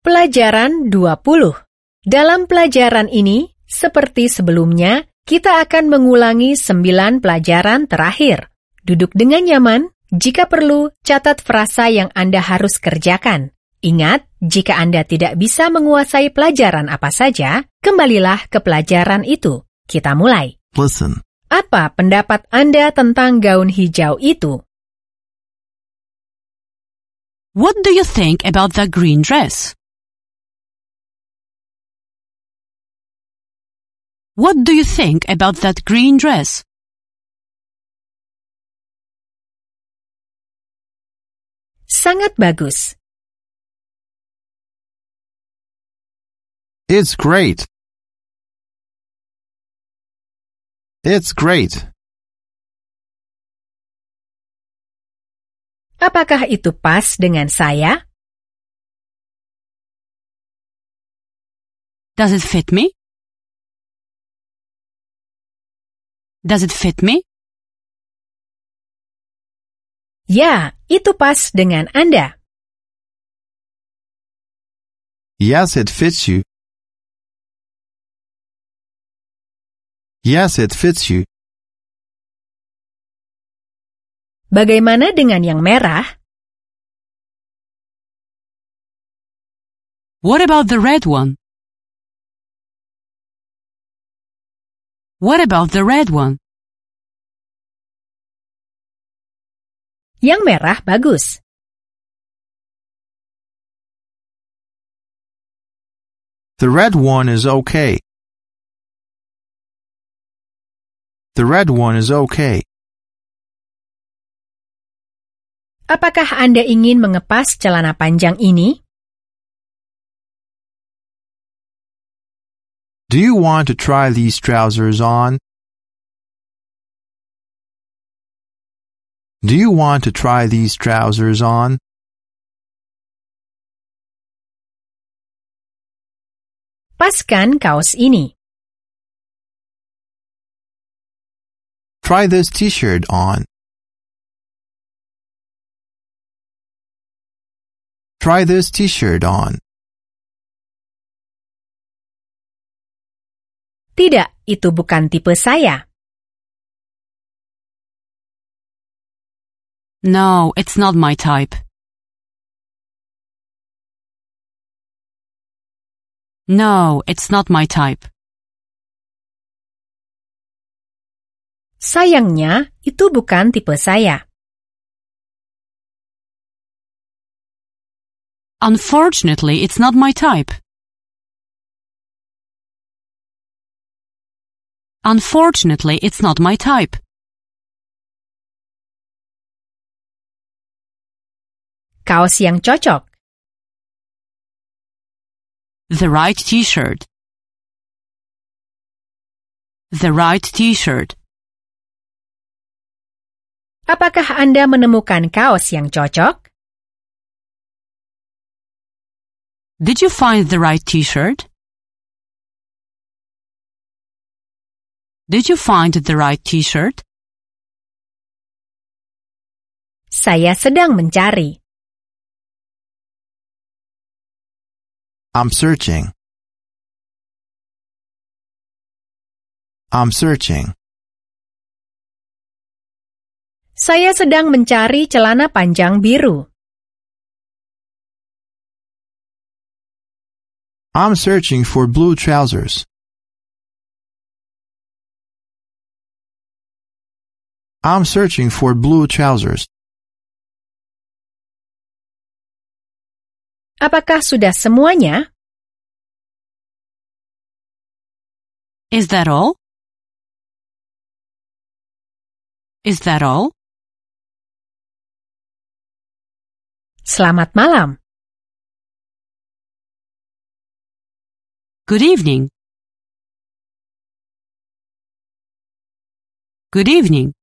Pelajaran 20. Dalam pelajaran ini, seperti sebelumnya, kita akan mengulangi 9 pelajaran terakhir. Duduk dengan nyaman, jika perlu, catat frasa yang Anda harus kerjakan. Ingat, jika Anda tidak bisa menguasai pelajaran apa saja, kembalilah ke pelajaran itu. Kita mulai. Listen. Apa pendapat Anda tentang gaun hijau itu? What do you think about the green dress? What do you think about that green dress? Sangat bagus. It's great. It's great. Apakah itu pas dengan saya? Does it fit me? Does it fit me? Ya, itu pas dengan Anda. Yes, it fits you. Yes, it fits you. Bagaimana dengan yang merah? What about the red one? What about the red one? Yang merah bagus. The red one is okay. The red one is okay. Apakah Anda ingin mengepas celana panjang ini? Do you want to try these trousers on? Do you want to try these trousers on? Paskan kaos ini. Try this t-shirt on. Try this t-shirt on. Tidak, itu bukan tipe saya. No, it's not my type. No, it's not my type. Sayangnya, itu bukan tipe saya. Unfortunately, it's not my type. Unfortunately, it's not my type. Kaos yang cocok. The right t-shirt. The right t-shirt. Apakah Anda menemukan kaos yang cocok? Did you find the right t-shirt? Did you find the right t-shirt? Saya sedang mencari. I'm searching. I'm searching. Saya sedang mencari celana panjang biru. I'm searching for blue trousers. I'm searching for blue trousers. Apakah sudah semuanya? Is that all? Is that all? Selamat malam. Good evening. Good evening.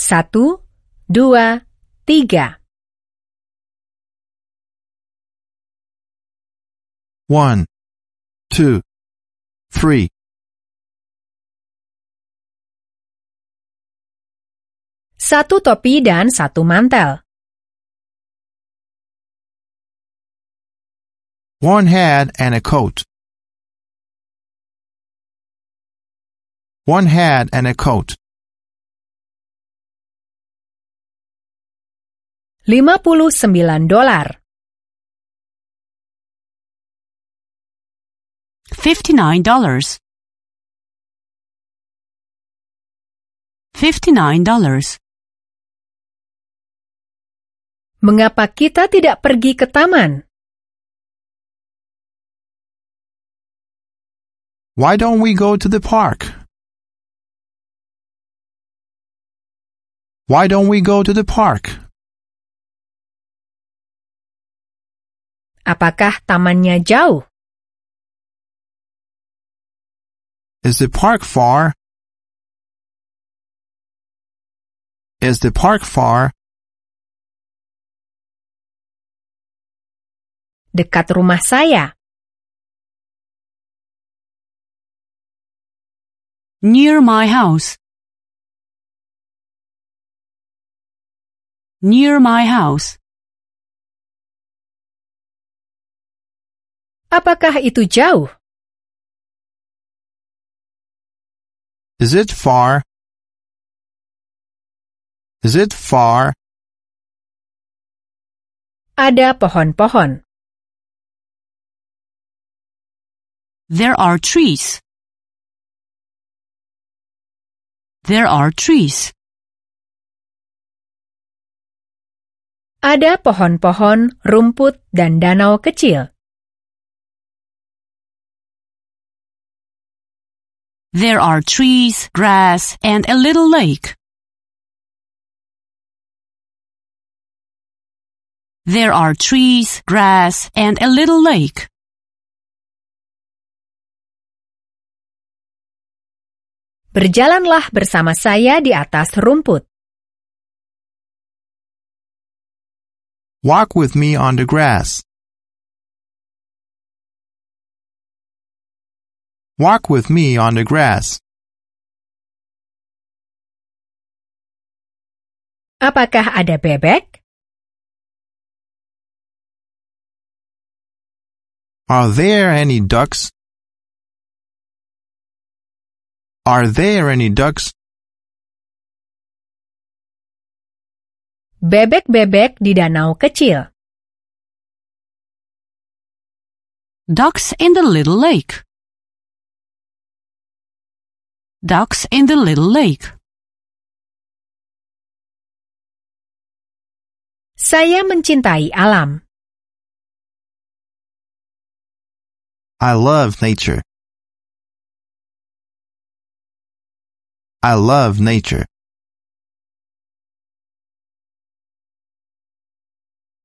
Satu, dua, tiga. One, two, three. Satu topi dan satu mantel. One hat and a coat. One hat and a coat. 59 dolar. Fifty-nine dollars. Fifty-nine dollars. Mengapa kita tidak pergi ke taman? Why don't we go to the park? Why don't we go to the park? Apakah tamannya jauh? Is the park far? Is the park far? Dekat rumah saya. Near my house. Near my house. Apakah itu jauh? Is it far? Is it far? Ada pohon-pohon. There are trees. There are trees. Ada pohon-pohon, rumput, dan danau kecil. There are trees, grass, and a little lake. There are trees, grass, and a little lake. Berjalanlah bersama saya di atas rumput. Walk with me on the grass. Walk with me on the grass. Apakah ada bebek? Are there any ducks? Are there any ducks? Bebek-bebek di danau kecil. Ducks in the little lake. Ducks in the little lake. Saya mencintai alam. I love nature. I love nature.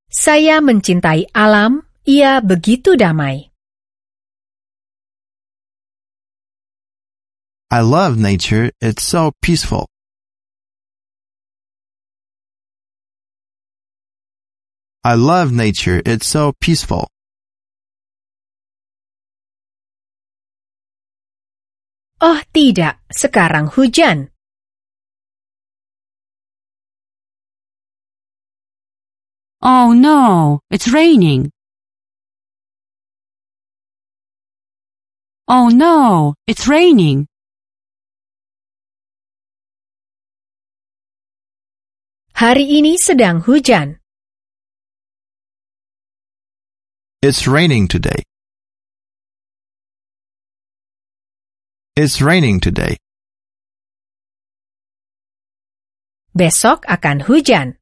Saya mencintai alam, ia begitu damai. I love nature. It's so peaceful. I love nature. It's so peaceful. Oh tidak, sekarang hujan. Oh no, it's raining. Oh no, it's raining. Hari ini sedang hujan. It's raining today. It's raining today. Besok akan hujan.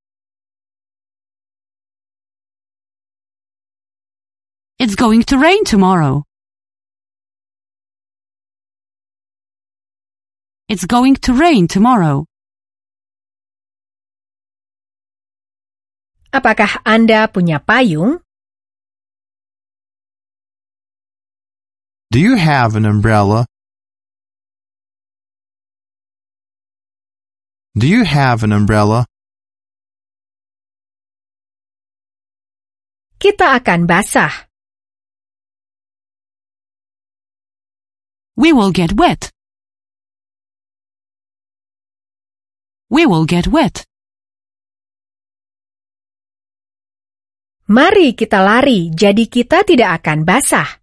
It's going to rain tomorrow. It's going to rain tomorrow. Apakah Anda punya payung? Do you have an umbrella? Do you have an umbrella? Kita akan basah. We will get wet. We will get wet. Mari kita lari, jadi kita tidak akan basah.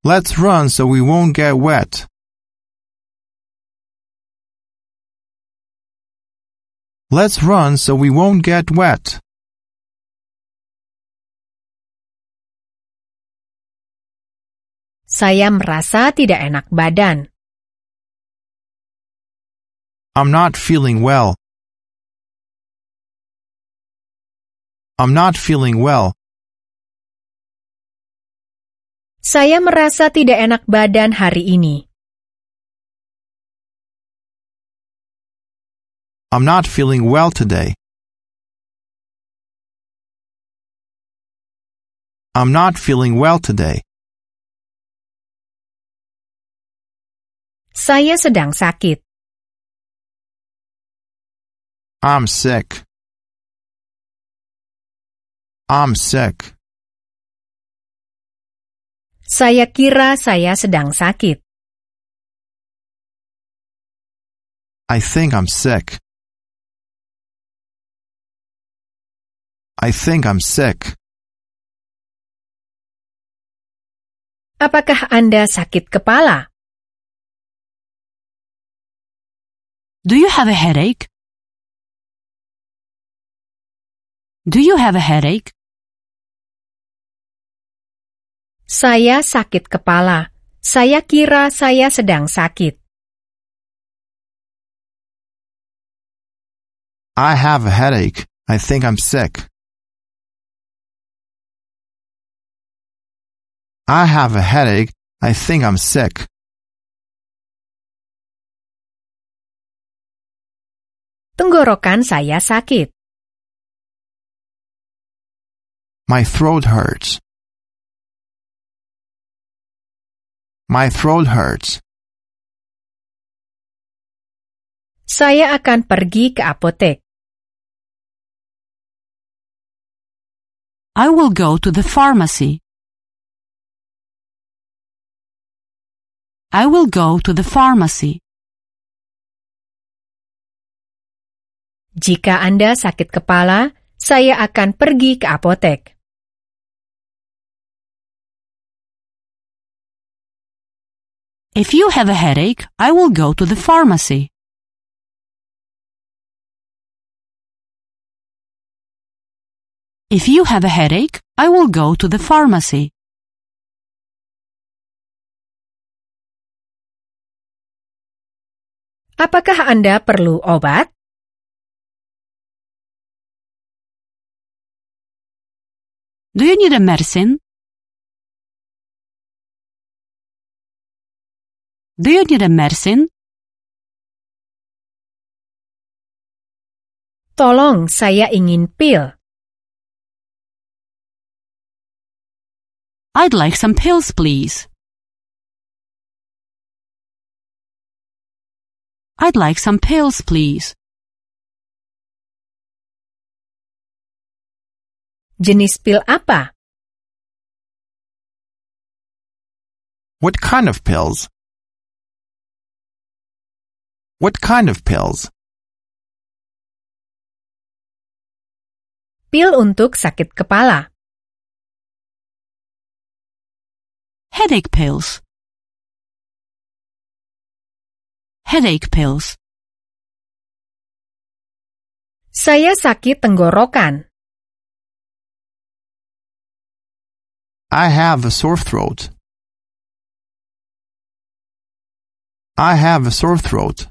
Let's run so we won't get wet. Let's run so we won't get wet. Saya merasa tidak enak badan. I'm not feeling well. I'm not feeling well. Saya merasa tidak enak badan hari ini. I'm not feeling well today. I'm not feeling well today. Saya sedang sakit. I'm sick. I'm sick. Saya kira saya sedang sakit. I think I'm sick. I think I'm sick. Apakah Anda sakit kepala? Do you have a headache? Do you have a headache? Saya sakit kepala. Saya kira saya sedang sakit. I have a headache. I think I'm sick. I have a headache. I think I'm sick. Tenggorokan saya sakit. My throat hurts. My throat hurts. Saya akan pergi ke apotek. I will go to the pharmacy. I will go to the pharmacy. Jika Anda sakit kepala, saya akan pergi ke apotek. If you have a headache, I will go to the pharmacy. If you have a headache, I will go to the pharmacy. Apakah Anda perlu obat? Do you need a medicine? Do you need a medicine? Tolong, saya ingin pil. I'd like some pills, please. I'd like some pills, please. Jenis pil apa? What kind of pills? What kind of pills? Pil untuk sakit kepala. Headache pills. Headache pills. Saya sakit tenggorokan. I have a sore throat. I have a sore throat.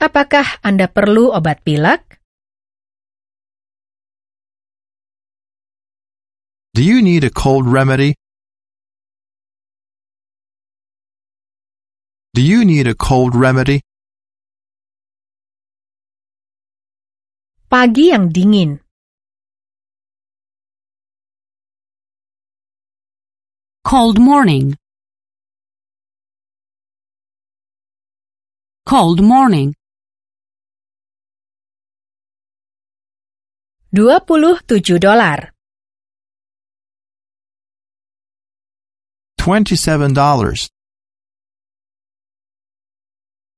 Apakah Anda perlu obat pilek? Do you need a cold remedy? Do you need a cold remedy? Pagi yang dingin. Cold morning. Cold morning. 27 dolar. Twenty-seven dollars.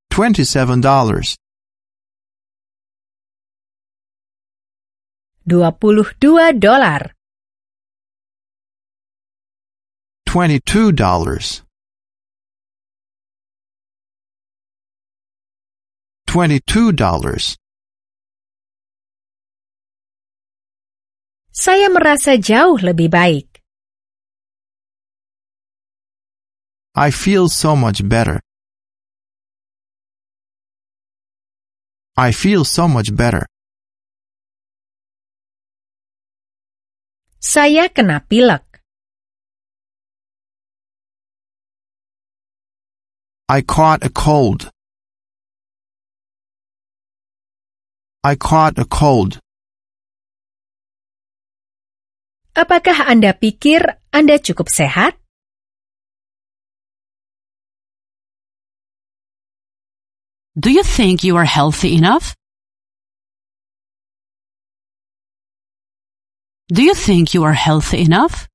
Twenty-seven dollars. Dua puluh dua dolar. Twenty-two dollars. Twenty-two dollars. Saya merasa jauh lebih baik. I feel so much better. I feel so much better. Saya kena pilek. I caught a cold. I caught a cold. Apakah Anda pikir Anda cukup sehat? Do you think you are healthy enough? Do you think you are healthy enough?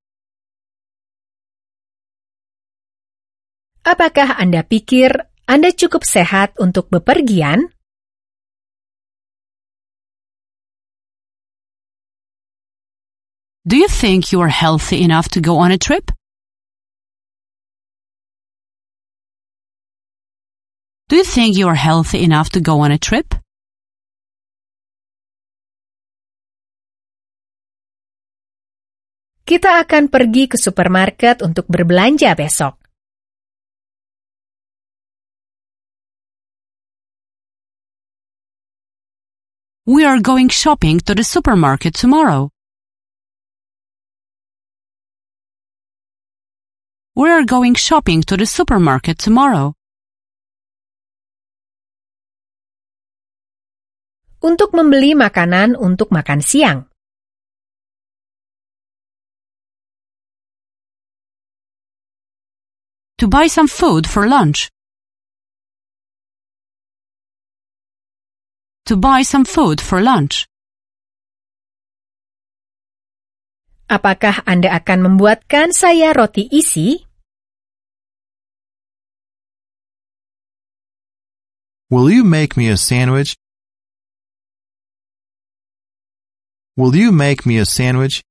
Apakah Anda pikir Anda cukup sehat untuk bepergian? Do you think you are healthy enough to go on a trip? Do you think you are healthy enough to go on a trip? Kita akan pergi ke supermarket untuk berbelanja besok. We are going shopping to the supermarket tomorrow. We are going shopping to the supermarket tomorrow. Untuk membeli makanan untuk makan siang. To buy some food for lunch. To buy some food for lunch. Apakah Anda akan membuatkan saya roti isi? Will you make me a sandwich? Will you make me a sandwich?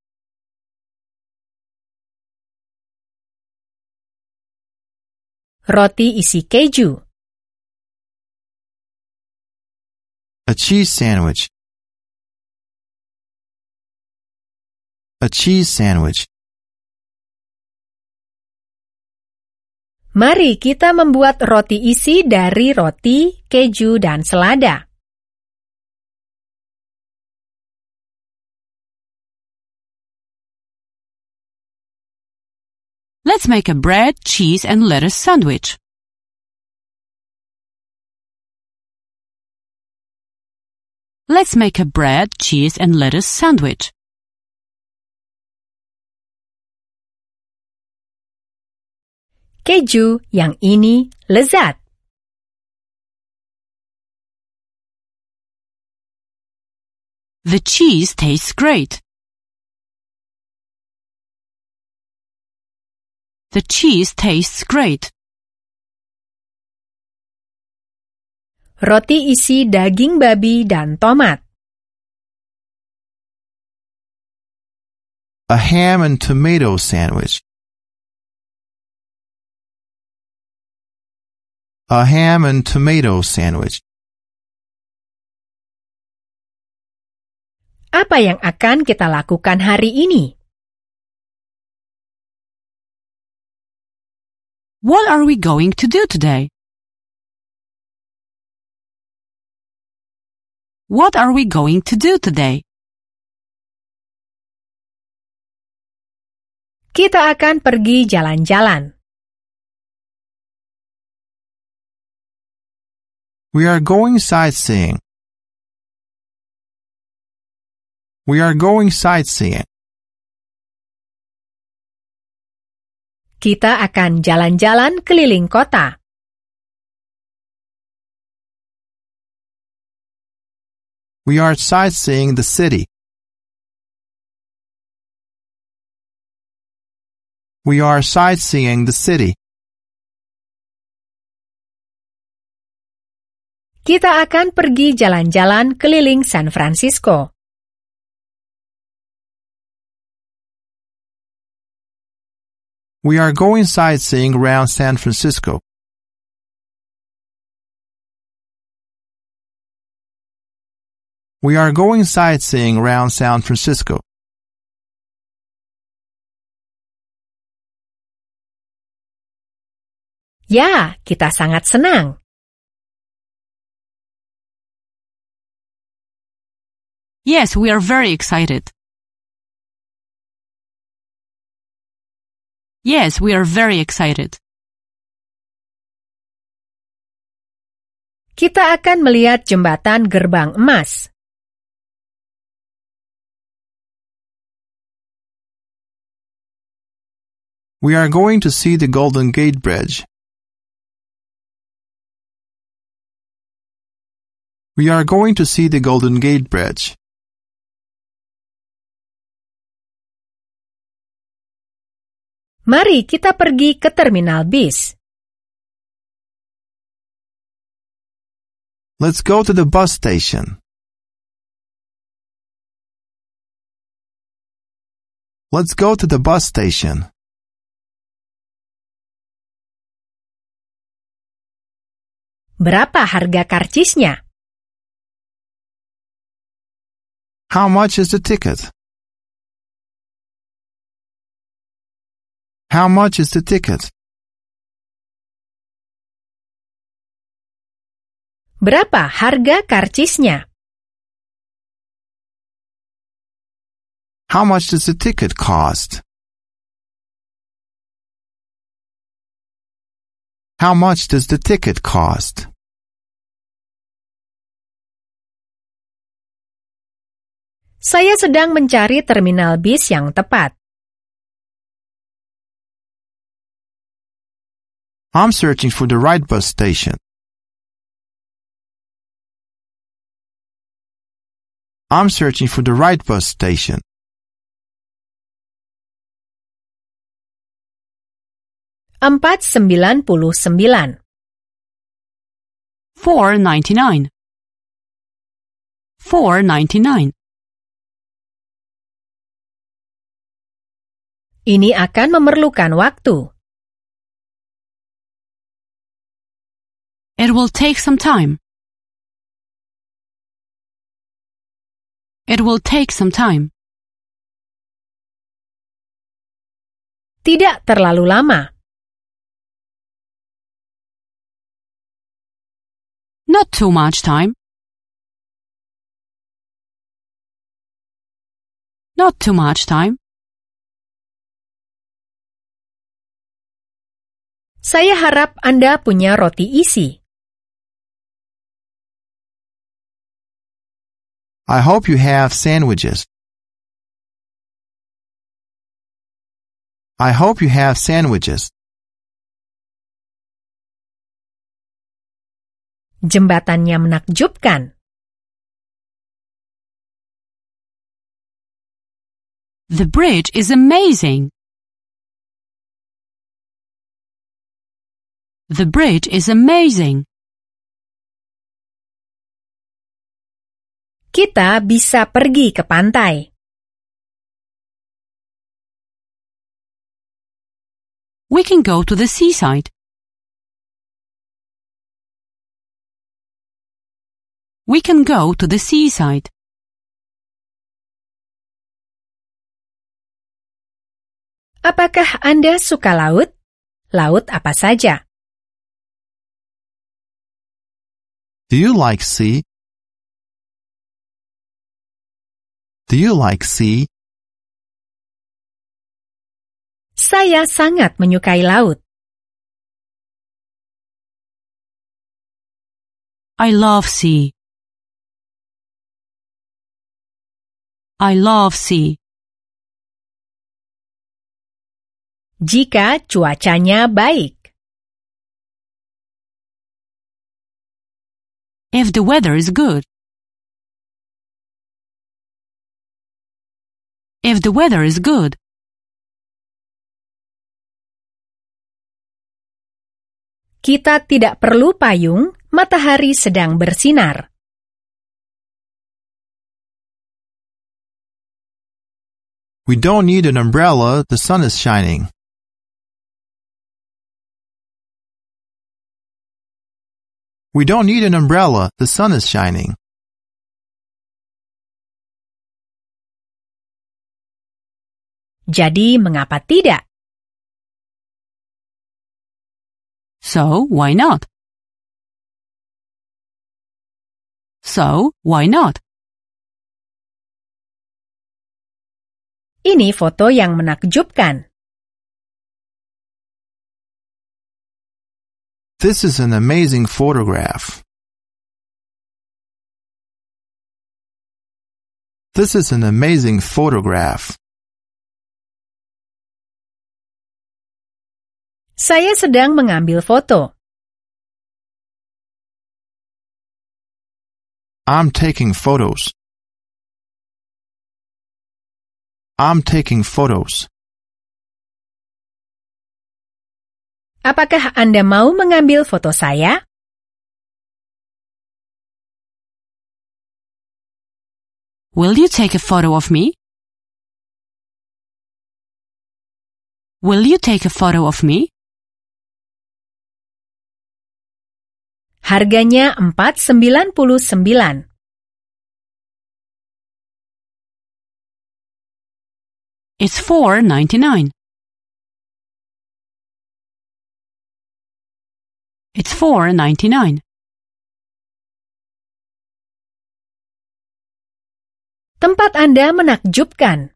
Roti isi keju. A cheese sandwich. A cheese sandwich. Mari kita membuat roti isi dari roti, keju, dan selada. Let's make a bread, cheese and lettuce sandwich. Let's make a bread, cheese and lettuce sandwich. Keju yang ini lezat. The cheese tastes great. The cheese tastes great. Roti isi daging babi dan tomat. A ham and tomato sandwich. A ham and tomato sandwich. Apa yang akan kita lakukan hari ini? What are we going to do today? What are we going to do today? Kita akan pergi jalan-jalan. We are going sightseeing. We are going sightseeing. Kita akan jalan-jalan keliling kota. We are sightseeing the city. We are sightseeing the city. Kita akan pergi jalan-jalan keliling San Francisco. We are going sightseeing around San Francisco. We are going sightseeing around San Francisco. Ya, kita sangat senang. Yes, we are very excited. Yes, we are very excited. Kita akan melihat jembatan gerbang emas. We are going to see the Golden Gate Bridge. We are going to see the Golden Gate Bridge. Mari kita pergi ke terminal bis. Let's go to the bus station. Let's go to the bus station. Berapa harga karcisnya? How much is the ticket? How much is the ticket? Berapa harga karcisnya? How much does the ticket cost? How much does the ticket cost? Saya sedang mencari terminal bis yang tepat. I'm searching for the right bus station. I'm searching for the right bus station. Empat sembilan puluh sembilan. 4.99. 4.99. Ini akan memerlukan waktu. It will take some time. It will take some time. Tidak terlalu lama. Not too much time. Not too much time. Saya harap Anda punya roti isi. I hope you have sandwiches. I hope you have sandwiches. Jembatannya menakjubkan. The bridge is amazing. The bridge is amazing. Kita bisa pergi ke pantai. We can go to the seaside. We can go to the seaside. Apakah Anda suka laut? Laut apa saja? Do you like sea? Do you like sea? Saya sangat menyukai laut. I love sea. I love sea. Jika cuacanya baik. If the weather is good. if the weather is good. Kita tidak perlu payung, matahari sedang bersinar. We don't need an umbrella, the sun is shining. We don't need an umbrella, the sun is shining. Jadi, mengapa tidak? So, why not? So, why not? Ini foto yang menakjubkan. This is an amazing photograph. This is an amazing photograph. Saya sedang mengambil foto. I'm taking photos. I'm taking photos. Apakah Anda mau mengambil foto saya? Will you take a photo of me? Will you take a photo of me? Harganya 4,99. It's four ninety nine. It's four ninety nine. Tempat Anda menakjubkan.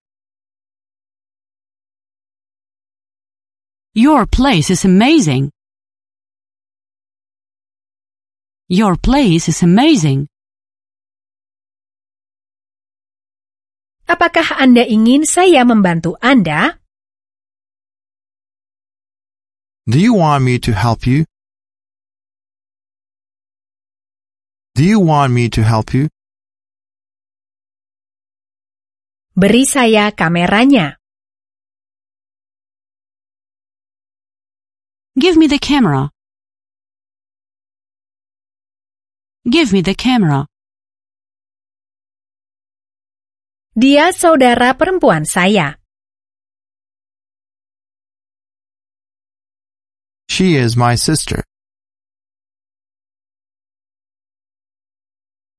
Your place is amazing. Your place is amazing. Apakah Anda ingin saya membantu Anda? Do you want me to help you? Do you want me to help you? Beri saya kameranya. Give me the camera. Give me the camera. Dia saudara perempuan saya. She is my sister.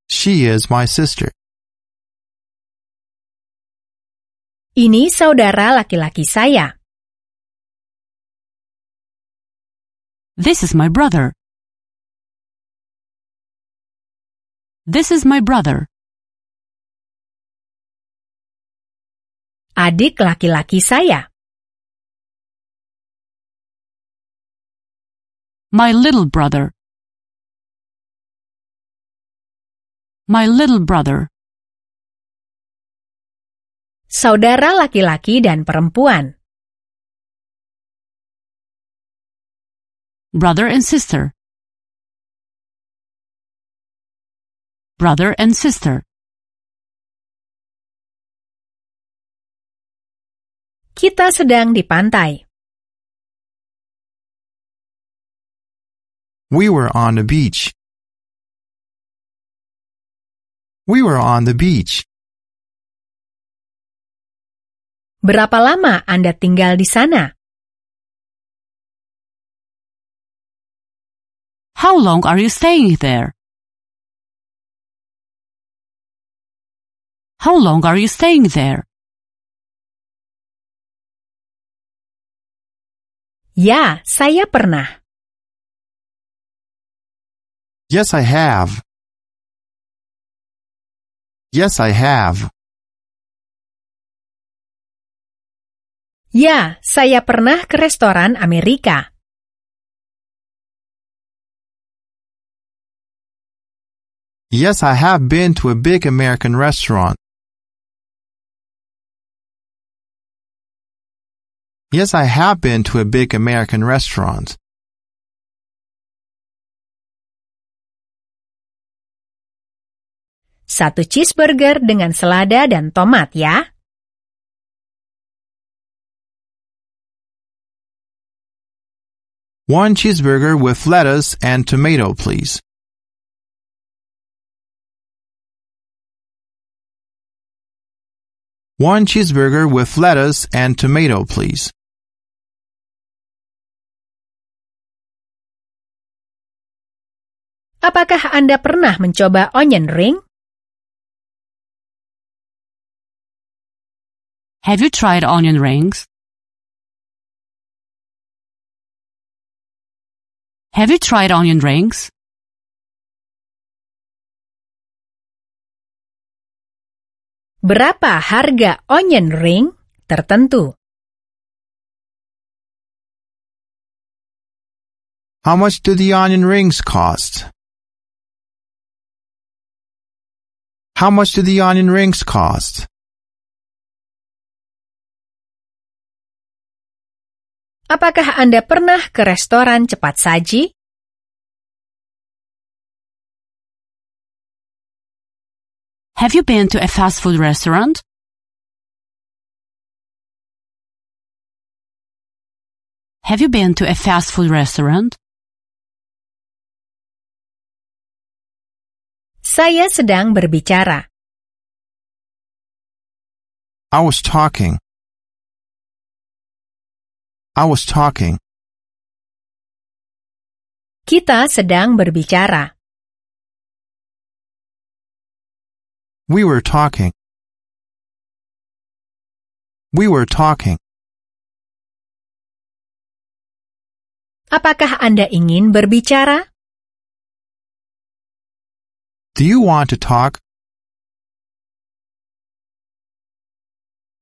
She is my sister. Ini saudara laki-laki saya. This is my brother. This is my brother. Adik laki-laki saya. My little brother. My little brother. Saudara laki-laki dan perempuan. Brother and sister. Brother and sister. Kita sedang di pantai. We were on the beach. We were on the beach. Berapa lama Anda tinggal di sana? How long are you staying there? How long are you staying there? Ya, saya pernah. Yes, I have. Yes, I have. Ya, saya pernah ke restoran Amerika. Yes, I have been to a big American restaurant. Yes, I have been to a big American restaurant. Satu cheeseburger dengan selada dan tomat ya. One cheeseburger with lettuce and tomato, please. One cheeseburger with lettuce and tomato, please. Apakah Anda pernah mencoba onion ring? Have you tried onion rings? Have you tried onion rings? Berapa harga onion ring tertentu? How much do the onion rings cost? How much do the onion rings cost? Apakah Anda pernah ke restoran cepat saji? Have you been to a fast food restaurant? Have you been to a fast food restaurant? Saya sedang berbicara. I was talking. I was talking. Kita sedang berbicara. We were talking. We were talking. Apakah Anda ingin berbicara? Do you want to talk?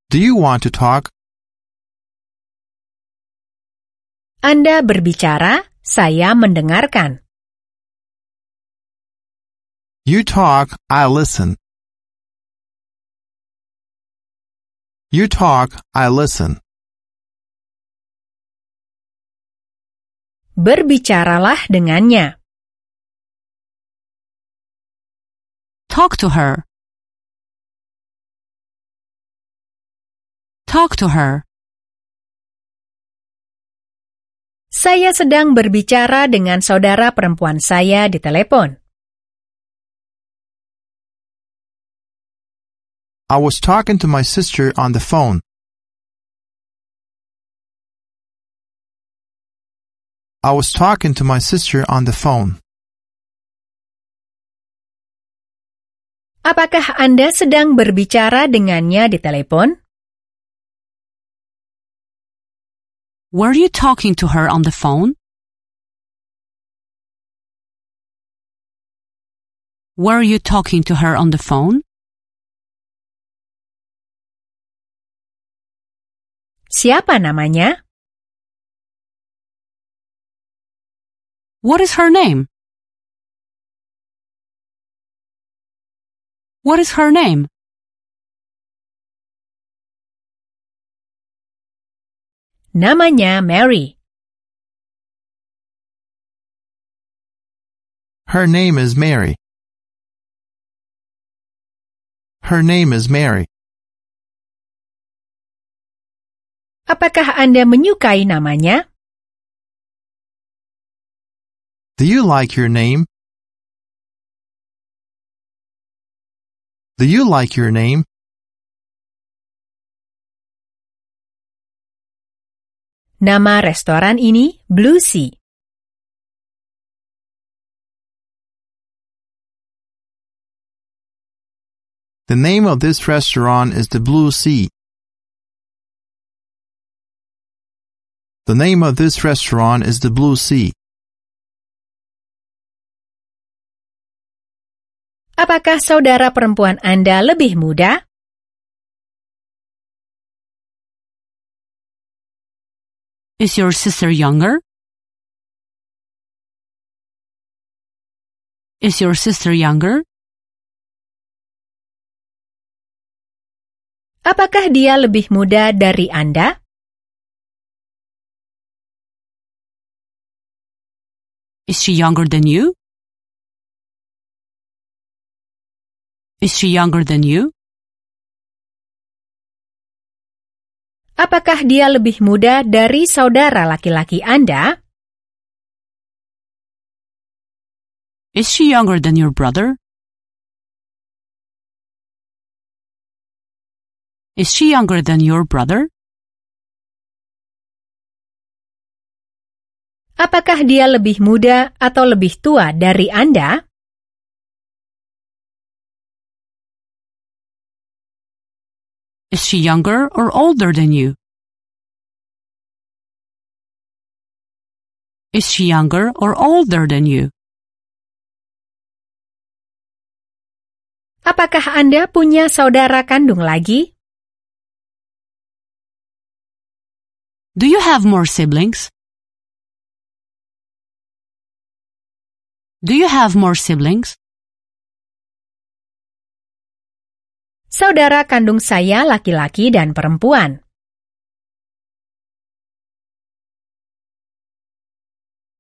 Do you want to talk? Anda berbicara, saya mendengarkan. You talk, I listen. You talk, I listen. Berbicaralah dengannya. Talk to her. Talk to her. Saya sedang berbicara dengan saudara perempuan saya di telepon. I was talking to my sister on the phone. I was talking to my sister on the phone. Apakah Anda sedang berbicara dengannya di telepon? Were you talking to her on the phone? Were you talking to her on the phone? Siapa namanya? What is her name? What is her name? Namanya Mary. Her name is Mary. Her name is Mary. Apakah Anda menyukai namanya? Do you like your name? Do you like your name? Nama restoran ini Blue Sea. The name of this restaurant is the Blue Sea. The name of this restaurant is the Blue Sea. Apakah saudara perempuan Anda lebih muda? Is your sister younger? Is your sister younger? Apakah dia lebih muda dari Anda? Is she younger than you? Is she younger than you? Apakah dia lebih muda dari saudara laki-laki Anda? Is she younger than your brother? Is she younger than your brother? Apakah dia lebih muda atau lebih tua dari Anda? Is she younger or older than you? Is she younger or older than you? Apakah Anda punya saudara kandung lagi? Do you have more siblings? Do you have more siblings? Saudara kandung saya laki-laki dan perempuan.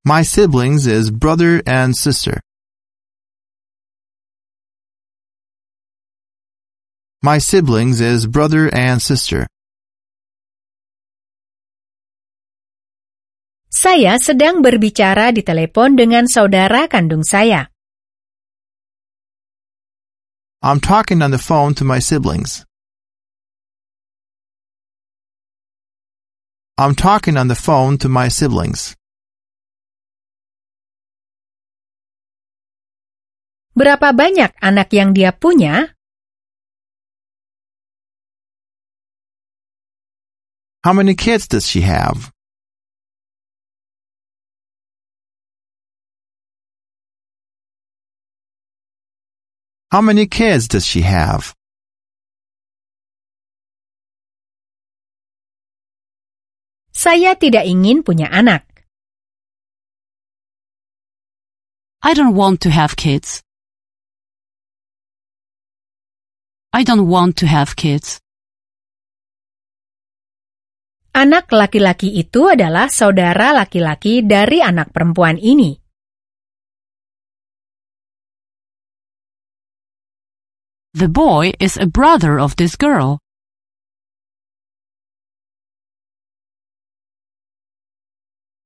My siblings is brother and sister. My siblings is brother and sister. Saya sedang berbicara di telepon dengan saudara kandung saya. I'm talking on the phone to my siblings. I'm talking on the phone to my siblings. Berapa banyak anak yang dia punya? How many kids does she have? How many kids does she have? Saya tidak ingin punya anak. I don't want to have kids. I don't want to have kids. Anak laki-laki itu adalah saudara laki-laki dari anak perempuan ini. The boy is a brother of this girl.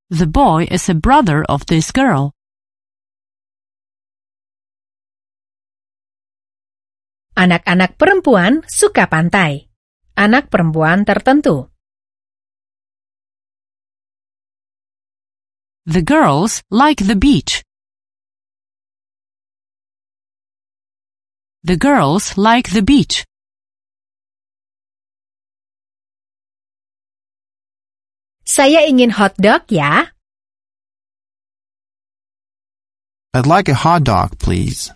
The boy is a brother of this girl. Anak-anak perempuan suka pantai. Anak perempuan tertentu. The girls like the beach. The girls like the beach. Saya ingin hotdog ya. I'd like a hot dog, please.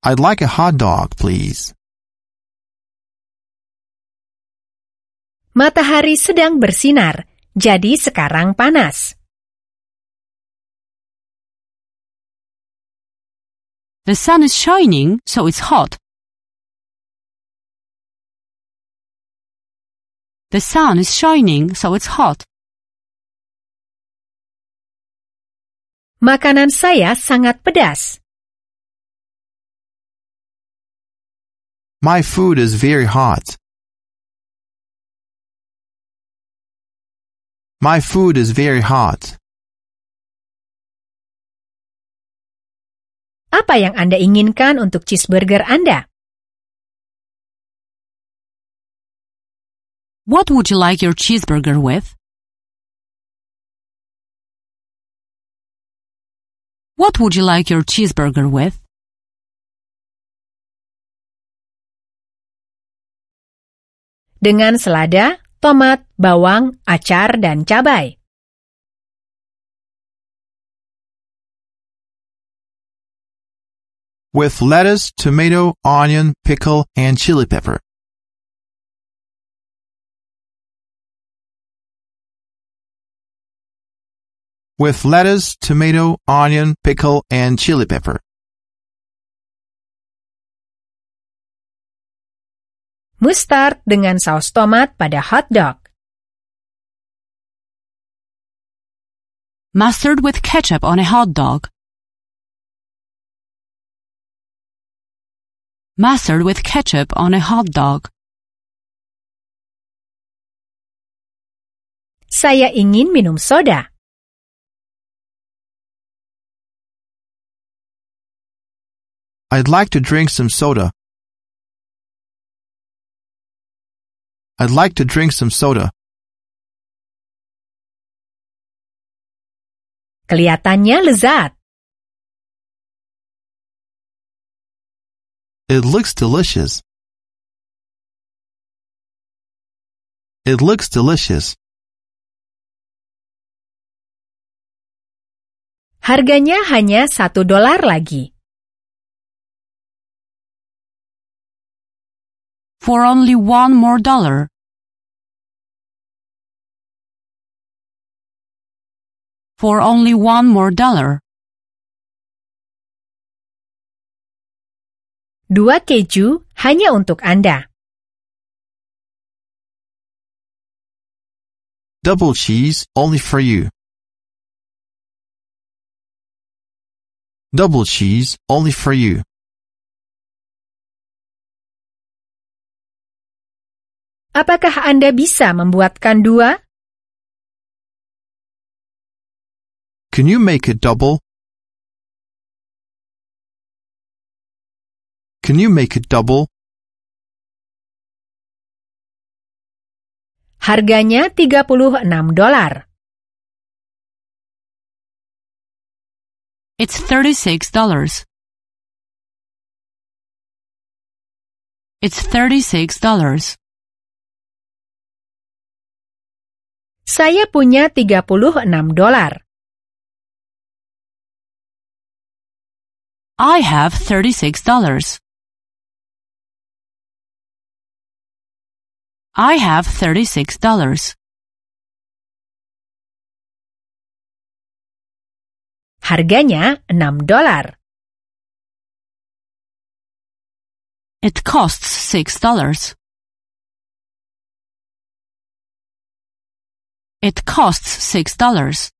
I'd like a hot dog, please. Matahari sedang bersinar, jadi sekarang panas. The sun is shining, so it's hot. The sun is shining, so it's hot. Makanan saya sangat pedas. My food is very hot. My food is very hot. Apa yang Anda inginkan untuk cheeseburger Anda? What would you like your cheeseburger with? What would you like your cheeseburger with? Dengan selada, tomat, bawang, acar, dan cabai. With lettuce, tomato, onion, pickle, and chili pepper. With lettuce, tomato, onion, pickle, and chili pepper. Mustard dengan saus tomat pada hot dog. Mustard with ketchup on a hot dog. Mustard with ketchup on a hot dog. Saya ingin minum soda. I'd like to drink some soda. I'd like to drink some soda. Kelihatannya lezat. It looks delicious. It looks delicious. Harganya hanya satu dolar lagi. For only one more dollar. For only one more dollar. Dua keju hanya untuk Anda. Double cheese only for you. Double cheese only for you. Apakah Anda bisa membuatkan dua? Can you make it double? Can you make it double? Harganya 36 dolar. It's thirty-six dollars. It's thirty-six dollars. Saya punya 36 dolar. I have thirty-six dollars. I have thirty-six dollars. Harganya 6 dolar. It costs six dollars. It costs six dollars.